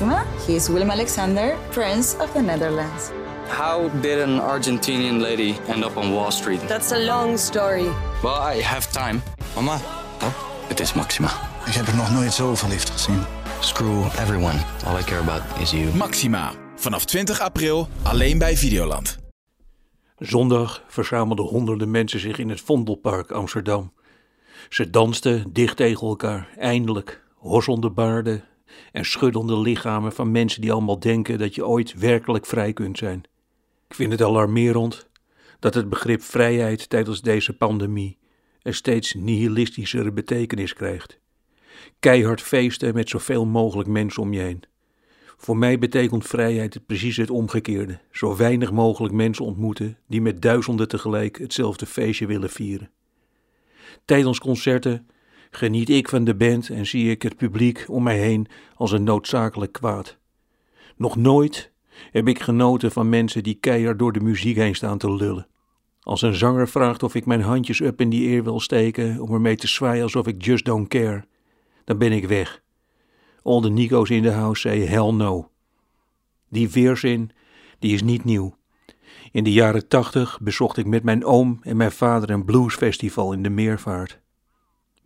Maxima. He is Willem Alexander, Prince of the Netherlands. How did an Argentinian lady end up on Wall Street? That's a long story. Well, I have time. Mama, Het is Maxima. ik heb er nog nooit zo verliefd gezien. Screw everyone. All I care about is you. Maxima. Vanaf 20 april alleen bij Videoland. Zondag verzamelden honderden mensen zich in het Vondelpark Amsterdam. Ze dansten dicht tegen elkaar, eindelijk, hosselde baarden en schuddende lichamen van mensen die allemaal denken dat je ooit werkelijk vrij kunt zijn. Ik vind het alarmerend dat het begrip vrijheid tijdens deze pandemie een steeds nihilistischere betekenis krijgt. Keihard feesten met zoveel mogelijk mensen om je heen. Voor mij betekent vrijheid precies het omgekeerde: zo weinig mogelijk mensen ontmoeten die met duizenden tegelijk hetzelfde feestje willen vieren. Tijdens concerten geniet ik van de band en zie ik het publiek om mij heen als een noodzakelijk kwaad. Nog nooit heb ik genoten van mensen die keihard door de muziek heen staan te lullen. Als een zanger vraagt of ik mijn handjes up in die eer wil steken om ermee te zwaaien alsof ik just don't care, dan ben ik weg. Al de Nico's in de house say hell no. Die weerzin, die is niet nieuw. In de jaren tachtig bezocht ik met mijn oom en mijn vader een bluesfestival in de Meervaart.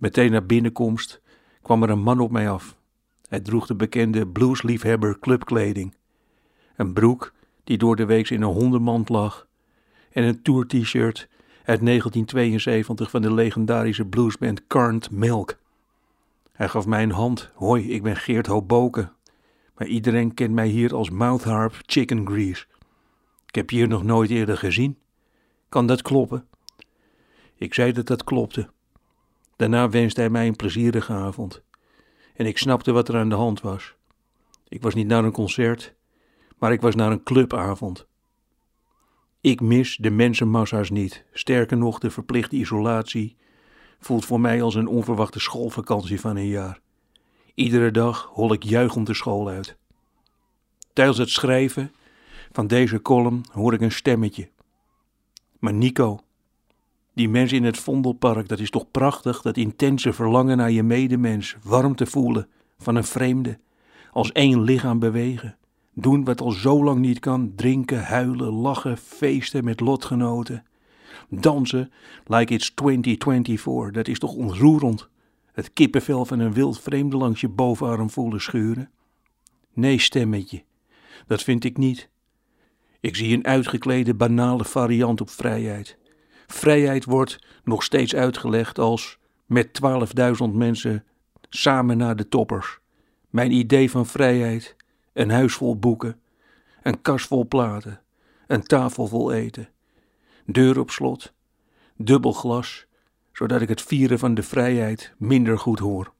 Meteen na binnenkomst kwam er een man op mij af. Hij droeg de bekende bluesliefhebber clubkleding. Een broek die door de week in een hondenmand lag en een tour-t-shirt uit 1972 van de legendarische bluesband Carned Milk. Hij gaf mij een hand. Hoi, ik ben Geert Hoboken. Maar iedereen kent mij hier als Mouthharp Chicken Grease. Ik heb je hier nog nooit eerder gezien. Kan dat kloppen? Ik zei dat dat klopte. Daarna wenste hij mij een plezierige avond. En ik snapte wat er aan de hand was. Ik was niet naar een concert, maar ik was naar een clubavond. Ik mis de mensenmassa's niet. Sterker nog, de verplichte isolatie voelt voor mij als een onverwachte schoolvakantie van een jaar. Iedere dag hol ik juichend de school uit. Tijdens het schrijven van deze column hoor ik een stemmetje. Maar Nico, die mens in het Vondelpark, dat is toch prachtig, dat intense verlangen naar je medemens, warmte voelen van een vreemde, als één lichaam bewegen. Doen wat al zo lang niet kan, drinken, huilen, lachen, feesten met lotgenoten. Dansen like it's 2024, dat is toch ontroerend. Het kippenvel van een wild vreemde langs je bovenarm voelen schuren. Nee, stemmetje, dat vind ik niet. Ik zie een uitgeklede banale variant op vrijheid. Vrijheid wordt nog steeds uitgelegd als met 12.000 mensen samen naar de toppers. Mijn idee van vrijheid, een huis vol boeken, een kast vol platen, een tafel vol eten, deur op slot, dubbel glas, zodat ik het vieren van de vrijheid minder goed hoor.